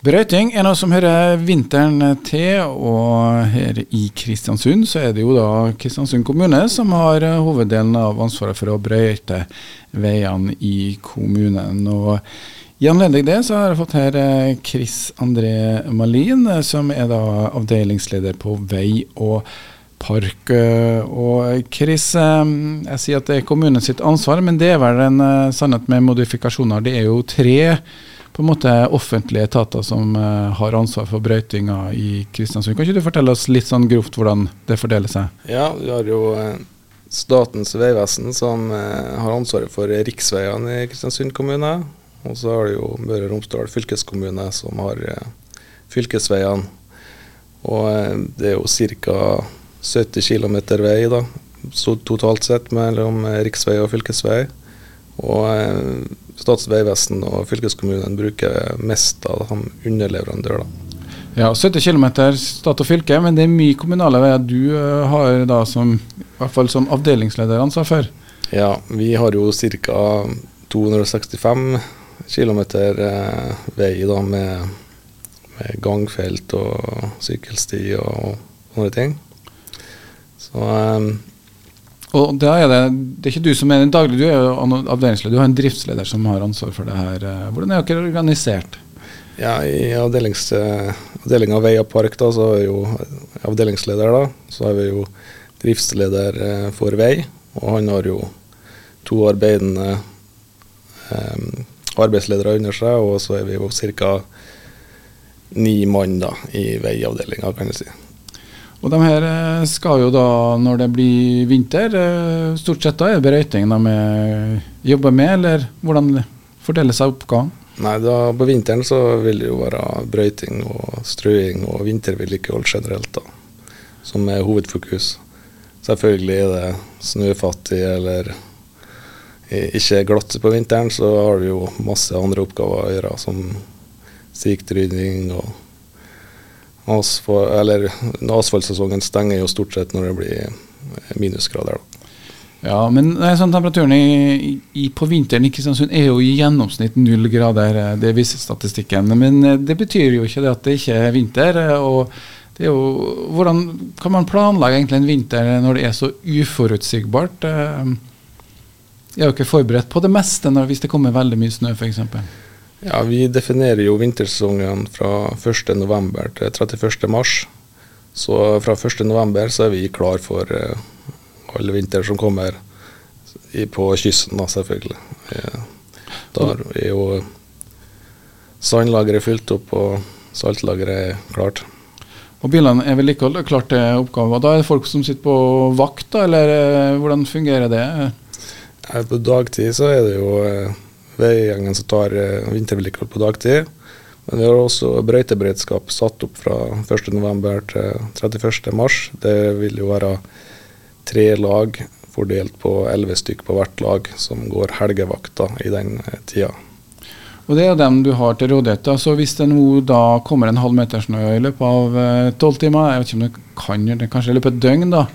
Brøyting er noe som hører vinteren til, og her i Kristiansund så er det jo da Kristiansund kommune som har hoveddelen av ansvaret for å brøyte veiene i kommunen. Og I anledning det så har jeg fått her eh, Chris André Malin, eh, som er da avdelingsleder på vei og park. Eh, og Chris, jeg sier at det er kommunens ansvar, men det er vel en sannhet med modifikasjoner. Det er jo tre på en måte offentlige etater som uh, har ansvar for brøytinga i Kristiansund. Kan ikke du fortelle oss litt sånn grovt hvordan det fordeler seg? Ja, vi har jo uh, Statens vegvesen som uh, har ansvaret for riksveiene i Kristiansund kommune. Og så har du jo Møre og Romsdal fylkeskommune som har fylkesveiene. Og det er jo ca. 70 km vei da, totalt sett mellom riksvei og fylkesvei. Og Statens vegvesen og fylkeskommunen bruker mest av de underleverandør. Da. Ja, 70 km stat og fylke, men det er mye kommunale veier du uh, har da som, i hvert fall som avdelingsleder ansvar for? Ja, vi har jo ca. 265 km vei da med, med, gangfelt og sykkelsti og sånne ting. Så um, og da er det, det er ikke du som er den daglige, du er jo avdelingsleder. Du har en driftsleder som har ansvar for det her. Hvordan er dere organisert? Ja, I avdelinga vei og park da, så er jo avdelingsleder. da, Så har vi jo driftsleder eh, for vei, og han har jo to arbeidende eh, arbeidsledere under seg, og så er vi jo ca. ni mann da, i veiavdelinga, kan du si. Og de her eh, skal jo da, når det blir vinter, eh, stort sett da er det brøyting de jobber med, eller hvordan fordeler seg oppgaven? Nei, da På vinteren så vil det jo være brøyting og strøing og vintervedlikehold generelt, da, som er hovedfokus. Selvfølgelig er det snøfattig eller ikke glatt på vinteren, så har du jo masse andre oppgaver å gjøre, som siktrydding og Asfalt, eller asfaltsesongen stenger jo stort sett når det blir minusgrader. da. Ja, men sånn, temperaturen i, i, på vinteren i Kristiansund er jo i gjennomsnitt null grader. Eh, det viser statistikken. Men eh, det betyr jo ikke det at det ikke er vinter. Eh, og det er jo, Hvordan kan man planlegge egentlig en vinter når det er så uforutsigbart? Jeg er jo ikke forberedt på det meste når, hvis det kommer veldig mye snø, f.eks. Ja, Vi definerer jo vintersesongen fra 1.11. til 31.3. Så fra 1.11. så er vi klar for uh, alle vinter som kommer i, på kysten, da, selvfølgelig. Uh, da er jo sandlageret fylt opp og saltlageret er klart. Og Bilene er vel ikke klart til oppgave. Da er det folk som sitter på vakt, da, eller uh, hvordan fungerer det? På dagtid så er det jo veigjengen som tar eh, vintervedlikehold på dagtid. Men vi har også brøyteberedskap satt opp fra 1.11. til 31.3. Det vil jo være tre lag fordelt på elleve stykk på hvert lag, som går helgevakter i den eh, tida. Og Det er dem du har til rådighet. Så Hvis det nå da kommer en halv meter snø i løpet av eh, tolv timer, jeg vet ikke om det kan gjøre det kanskje i løpet av et døgn, da,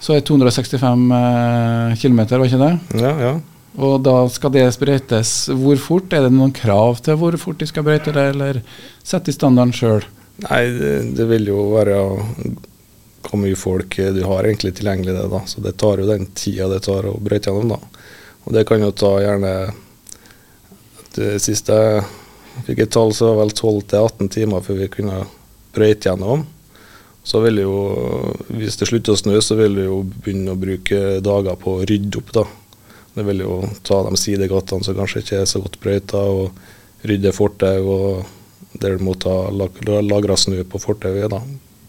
så er det 265 eh, km, var ikke det? Ja, ja. Og da skal det sprøytes. Hvor fort? Er det noen krav til hvor fort de skal brøyte det, eller sette i standarden sjøl? Nei, det, det, vil jo være hvor mye folk du har egentlig tilgjengelig det, da. Så det tar jo den tida det tar å brøyte gjennom, da. Og det kan jo ta gjerne Det siste jeg fikk et tall, så var vel 12-18 timer før vi kunne brøyte gjennom. Så vil jo, hvis det slutter å snø, så vil vi jo begynne å bruke dager på å rydde opp, da. Det vil jo ta de sidegatene som kanskje ikke er så godt brøyta, og rydde fortau der du må ta lagra snø på fortauet,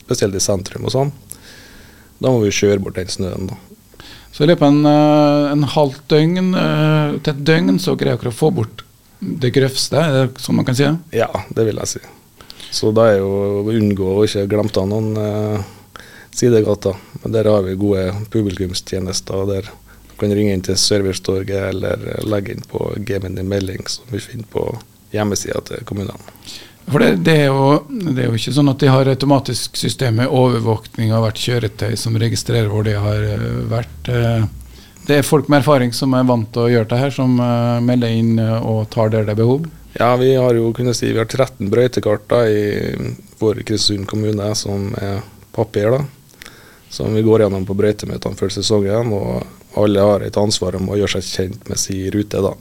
spesielt i sentrum og sånn. Da må vi kjøre bort den snøen. da. Så i løpet av en, eh, en halvt døgn eh, til et døgn så greier dere å få bort det grøvste, er det sånn man kan si? Ja, det vil jeg si. Så da er jo å unngå å ikke glemte noen uh, sidegater. Men der har vi gode publikumstjenester. der kan ringe inn til Servicetorget eller legge inn på Gmin melding som vi finner på hjemmesida til kommunene. For det, det, er jo, det, er jo, ikke sånn at de har automatisk system med overvåkning av hvert kjøretøy som registrerer hvor de har eh, vært. Eh. Det er folk med erfaring som er vant til å gjøre det her, som eh, melder inn og tar der det er behov? Ja, vi har jo kunnet si vi har 13 brøytekart i vår Kristiansund kommune som er papir. da, Som vi går gjennom på brøytemøtene før sesongen. Og alle har et ansvar om å gjøre seg kjent med sin rute. da.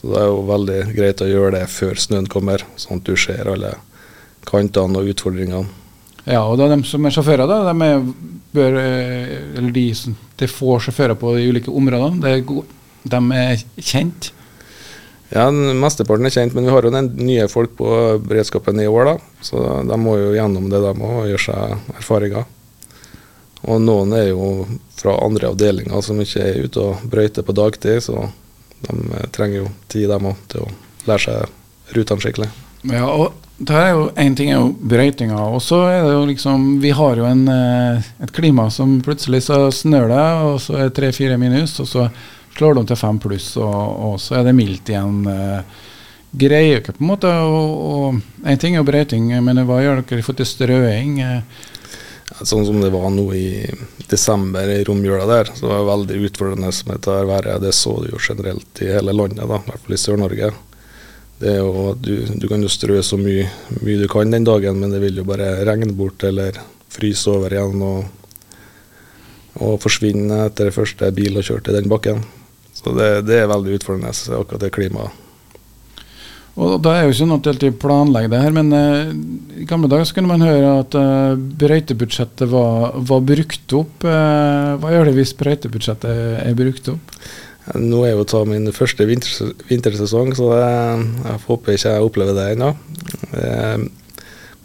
Så det er jo veldig greit å gjøre det før snøen kommer, sånn at du ser alle kantene og utfordringene. Ja, og da de som er sjåfører, da, de er, bør, eh, eller de, de det er sjåfører på de ulike områdene. Det er de er kjent. Ja, den Mesteparten er kjent, men vi har jo den nye folk på beredskapen i år, da. Så de må jo gjennom det, de òg, og gjøre seg erfaringer. Og noen er jo fra andre avdelinger som ikke er ute og brøyter på dagtid, så de eh, trenger jo tid, dem òg, til å lære seg rutene skikkelig. Ja, og det er jo Én ting er jo brøytinga, og så er det jo liksom Vi har jo en, eh, et klima som plutselig så snør det, og så er det tre-fire minus, og så slår det om til fem pluss, og, og så er det mildt igjen. eh, Greier ikke på en måte og Én ting er jo brøyting, men hva gjør dere for til strøing? Sånn som det var nå i desember i romjula der, så var det veldig utfordrende med dette været. Det så du jo generelt i hele landet, da, i hvert fall i Sør-Norge. Det er jo du, du kan jo strø så mye, mye du kan den dagen, men det vil jo bare regne bort eller fryse over igjen og, og forsvinne etter første bil har kjørt i den bakken. Så det, det er veldig utfordrende, akkurat det klimaet. Og da er jo ikke noe til å alltid planlegger det her, men eh, i gamle dager så kunne man høre at eh, brøytebudsjettet var, var brukt opp. Eh, hva gjør det hvis brøytebudsjettet er brukt opp? Nå er jo ta min første vinter, vintersesong, så jeg, jeg håper ikke jeg opplever det ennå. Eh,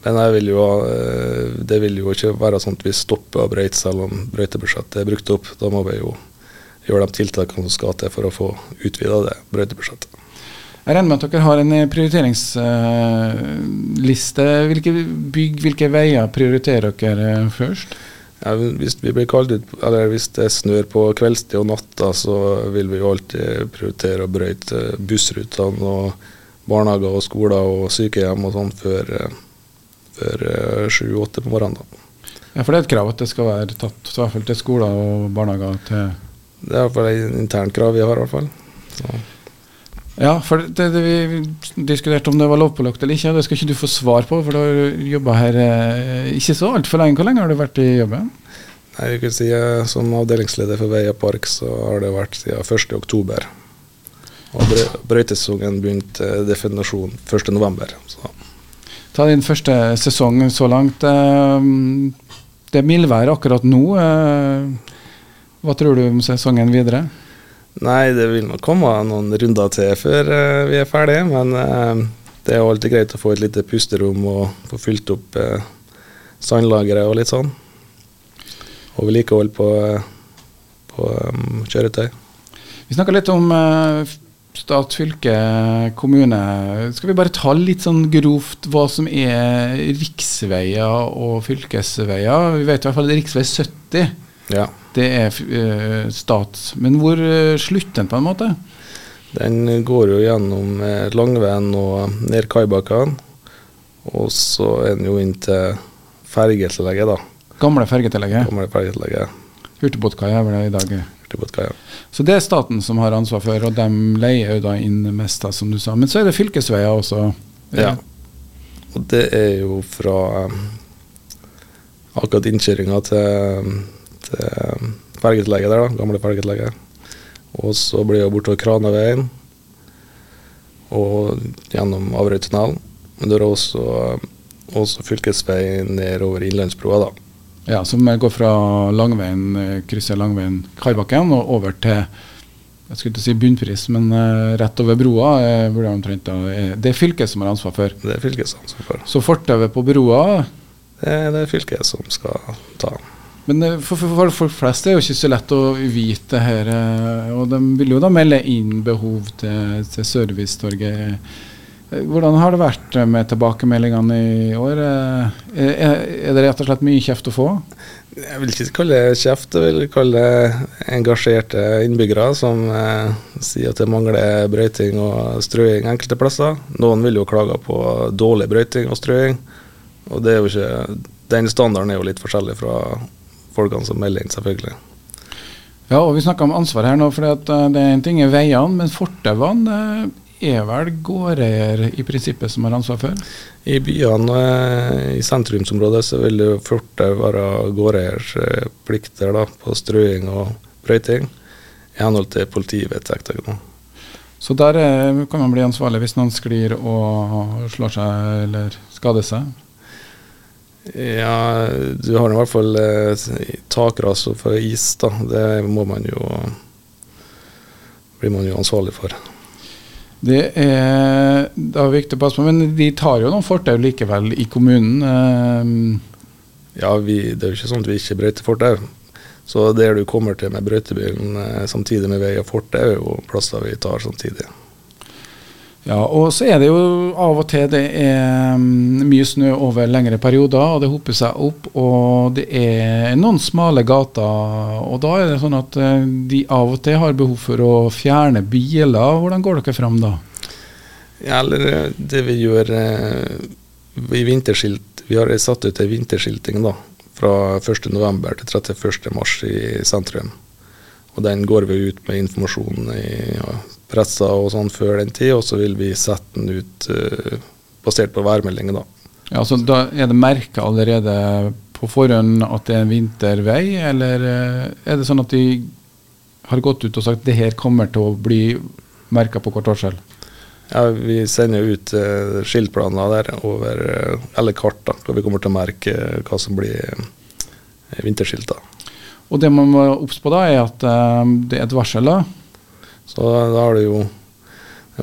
Men vil jo, eh, det vil jo ikke være sånn at vi stopper å brøyte selv om brøytebudsjettet er brukt opp. Da må vi jo gjøre de tiltakene som skal til for å få utvida det brøytebudsjettet. Jeg regner med at dere har en eh, prioriteringsliste. hvilke bygg, hvilke veier prioriterer dere eh, først? Ja, hvis vi blir kalt eller hvis det snør på kveldstid og natta, så vil vi jo alltid prioritere å brøyte bussrutene og barnehager og skoler og sykehjem og sånn før, eh, før eh, sju-åtte på morgenen. da. Ja, For det er et krav at det skal være tatt i hvert fall til skoler og barnehager. til... Det er i hvert fall et internt krav vi har. i hvert fall. Så. Ja, for det, det vi diskuterte om det var lovpålagt eller ikke, det skal ikke du få svar på, for du har jobba her eh, ikke så altfor lenge. Hvor lenge har du vært i jobben? Nei, jeg kan si jeg, Som avdelingsleder for Veia park så har det vært siden 1. oktober. Og brø- brøytesesongen begynte eh, definasjon 1. november. Ta din første sesong så langt. eh, Det er mildvær akkurat nå. eh, Hva tror du om sesongen videre? Nei, det vil nok komme noen runder til før uh, vi er ferdige, men uh, det er alltid greit å få et lite pusterom og få fylt opp uh, sandlageret og litt sånn. Og vedlikehold på, på um, kjøretøy. Vi snakka litt om stat, fylke, kommune. Skal vi bare ta litt sånn grovt hva som er riksveier og fylkesveier? Vi vet i hvert fall at rv. 70 Ja. Det er eh, stat. Men hvor uh, slutter den på en måte? Den går jo gjennom eh, Langveien og ned Kaibakken. Og så er den jo inn til fergetillegget, da. Gamle fergetillegget. Gamle fergetillegget Hurtigbåtkaia er vel det i dag. Båtkaia. Så det er staten som har ansvar for, og de leier jo da inn mest, da, som du sa. Men så er det fylkesveier også. Ja. Og det er jo fra eh, akkurat innkjøringa til, til fergetillegget der, da. Gamle fergetillegget. Og så blir det bortover Kraneveien og gjennom Averøytunnelen. Men det er også, også fylkesvei nedover Innlandsbroa, da. Ja, som går fra Langveien, eh, krysser Langveien, Karbakken og over til jeg skulle ikke si bunnpris, men uh, rett over broa uh, omtrent eh, Det er fylket som har ansvar for. Det er fylket som ansvar for. Så fortauet på broa Det er det fylket som skal ta. Men eh, for, for, folk flest er det jo ikke så lett å vite det her. eh, Og de vil jo da melde inn behov til, til Servicetorget. Eh, Hvordan har det vært med tilbakemeldingene i år? Er, er det rett og slett mye kjeft å få? Jeg vil ikke kalle det kjeft, jeg vil kalle det engasjerte innbyggere som eh, sier at det mangler brøyting og strøing enkelte plasser. Noen vil jo klage på dårlig brøyting og strøing, og det er jo ikke, den standarden er jo litt forskjellig fra folkene som melder inn, selvfølgelig. Ja, og vi snakker om ansvar her nå, for det er en ting er veiene, men fortauene. eh, er vel gårdeier i prinsippet som har ansvar for? I byene i sentrumsområdet så vil jo fortau være gårdeiers plikter da, på strøing og brøyting i henhold til politivedtektene. Så der er, kan man bli ansvarlig hvis noen sklir og slår seg eller skader seg? Ja, du har i hvert fall eh, takras for is, da. Det må man jo blir man jo ansvarlig for. Det er, det er viktig å passe på, men de tar jo noen fortau likevel i kommunen? Eh. Ja, vi, det er jo ikke sånn at vi ikke brøyter fortau. Så der du kommer til med brøytebilen eh, samtidig med vei og fortau, er jo plasser vi tar samtidig. Ja, og så er det jo av og til det er mm, mye snø over lengre perioder, og det hoper seg opp. Og det er noen smale gater, og da er det sånn at eh, de av og til har behov for å fjerne biler. Hvordan går dere fram da? Ja, eller eh, det vi gjør i vinterskilt Vi har satt ut ei vinterskilting da, fra 1.11. til 31.3 i sentrum. Og den går vi ut med informasjon i ja, pressa og sånn før den tid, og så vil vi sette den ut uh, basert på værmeldingen, da. Ja, så Da er det merka allerede på forhånd at det er en vintervei, eller uh, er det sånn at de har gått ut og sagt at det her kommer til å bli merka på varsel? Ja, Vi sender ut uh, skiltplaner der over, uh, eller kart, da, hvor vi kommer til å merke hva som blir uh, da. Og det man må obs på da, er at det er et varsel. da. Så da har du jo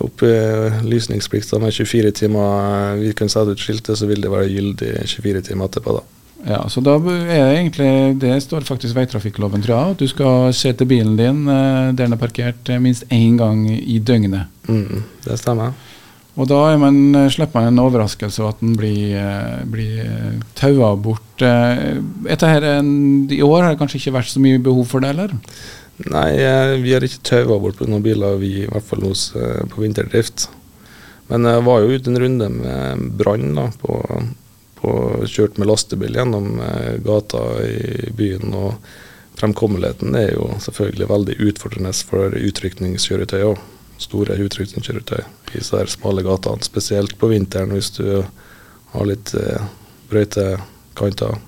opplysningsplikt med 24 timer. Vi kan sette ut skiltet, så vil det være gyldig 24 timer etterpå. da. Ja, så da er det egentlig Det står faktisk veitrafikkloven, tror jeg. At du skal se til bilen din der den er parkert minst én gang i døgnet. Mm, det stemmer. Og da man, slipper man en overraskelse og at den blir, blir taua bort. Her, I år har det kanskje ikke vært så mye behov for det, eller? Nei, vi har ikke taua bort på noen biler, vi, i hvert fall hos, på vinterdrift. Men jeg var jo ute en runde med brann på, på, kjørt med lastebil gjennom gata i byen. og Fremkommeligheten er jo selvfølgelig veldig utfordrende for utrykningskjøretøy òg store utrykningskjøretøy i disse smale gatene. Spesielt på vinteren hvis du har litt eh, brøytekanter.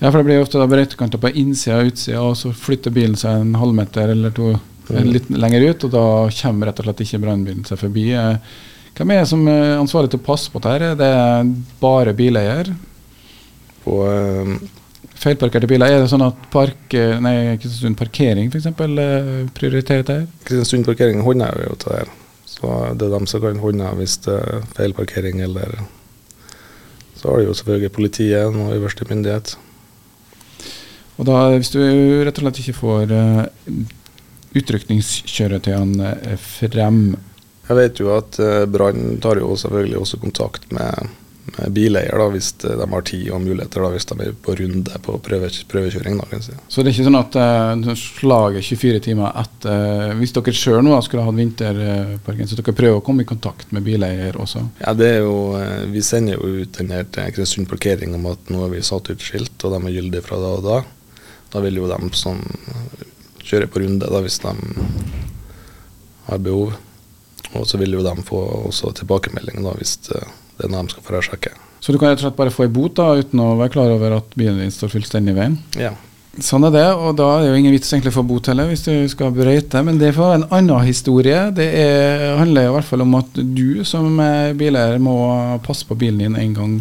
Ja, for det blir ofte brøytekanter på innsida og utsida, og så flytter bilen seg en halvmeter eller to mm. litt lenger ut, og da kommer rett og slett ikke brannbilen seg forbi. Eh, hvem er det som er ansvarlig til å passe på dette? Er det bare bileier? På... Um feilparkerte biler. Er det sånn at park, nei, Kristiansund parkering f.eks. prioriterer dette? Kristiansund parkering håndhever jo til det. her. Så det er dem som kan håndheve hvis det er feilparkering eller Så har de jo selvfølgelig politiet og øverste myndighet. Og da, Hvis du rett og slett ikke får uh, utrykningskjøretøyene frem Jeg vet jo at uh, Brann tar jo selvfølgelig også kontakt med bileier, da, hvis de har tid og muligheter, da, hvis de er på runde på prøve, prøvekjøring. Da, si. Så det er ikke sånn at uh, slaget 24 timer etter Hvis dere sjøl nå skulle hatt vinterparken, så dere prøver å komme i kontakt med bileier også? Ja, det er jo, uh, Vi sender jo ut den her til Kristiansund parkering om at nå har vi satt ut skilt, og de er gyldige fra da og da. Da vil jo de som kjører på runde, da, hvis de har behov. Og så vil jo de få også tilbakemelding da, hvis det det er noe de skal få sjekke. Så du kan rett og slett bare få ei bot da, uten å være klar over at bilen din står fullstendig i veien? Ja. Sånn er det, og da er det jo ingen vits egentlig for bot heller, hvis du skal brøyte. Men det får en annen historie. Det er, handler i hvert fall om at du som bileier må passe på bilen din en gang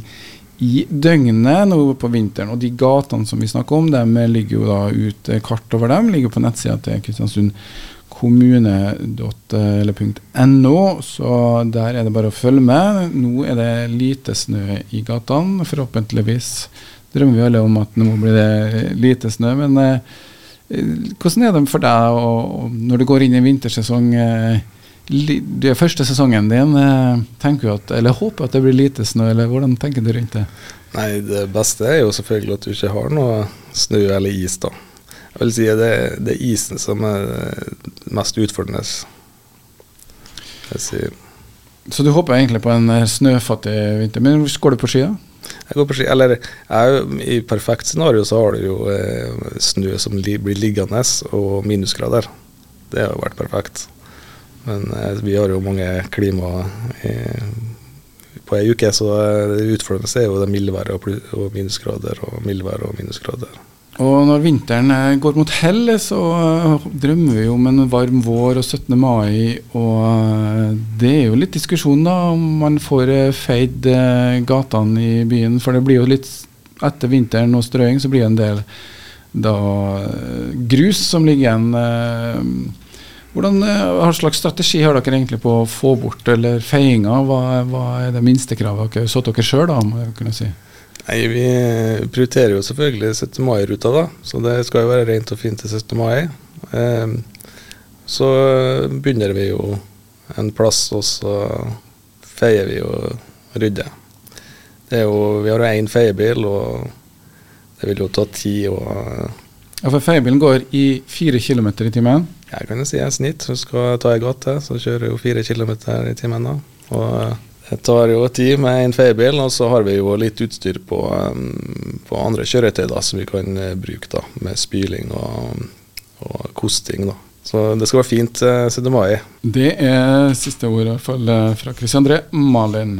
i døgnet nå på vinteren. Og de gatene som vi snakker om, de ligger jo da ut kart over dem, ligger på nettsida til Kristiansund kommune.no, så der er det bare å følge med. Nå er det lite snø i gatene. Forhåpentligvis drømmer vi alle om at nå blir det lite snø. Men eh, hvordan er det for deg og, når du går inn i vintersesong? Eh, det første sesongen din. Eh, tenker du at, eller håper at det blir lite snø, eller hvordan tenker du rundt det? Nei, Det beste er jo selvfølgelig at du ikke har noe snø eller is. da. Jeg vil si at det, det er isen som er mest utfordrende. Så du håper egentlig på en snøfattig vinter. Men går du på ski, da? Jeg går på ski, eller jeg, I perfekt scenario så har du jo eh, snø som li, blir liggende, og minusgrader. Det har jo vært perfekt. Men eh, vi har jo mange klima i, på ei uke, så det utfordrende er jo det mildværet og, og minusgrader og mildvær og minusgrader. Og når vinteren eh, går mot hell, så eh, drømmer vi om en varm vår og 17. mai. Og eh, det er jo litt diskusjon da om man får eh, feid eh, gatene i byen. For det blir jo litt etter vinteren og strøing, så blir det en del da eh, grus som ligger igjen. Hvordan eh, Hva slags strategi har dere egentlig på å få bort eller feiinga? Hva, hva er det minstekravet dere har satt dere sjøl, må jeg kunne si? Nei, Vi prioriterer jo selvfølgelig 17. mai-ruta, da. Så det skal jo være rent og fint til 17. mai. Eh, så begynner vi jo en plass, og så feier vi og rydder. Det er jo, vi har jo én feiebil, og det vil jo ta tid å Ja, for Feiebilen går i fire km i timen. Jeg kan jo si et snitt. Så skal ta ei gate, så kjører jo fire kilometer i timen da. Og det tar jo tid med en feiebil, og så har vi jo litt utstyr på, um, på andre kjøretøy da, som vi kan eh, bruke da, med spyling og, og kosting. da. Så det skal være fint 7. mai. Det er siste ord i hvert fall eh, fra Chris André Malin.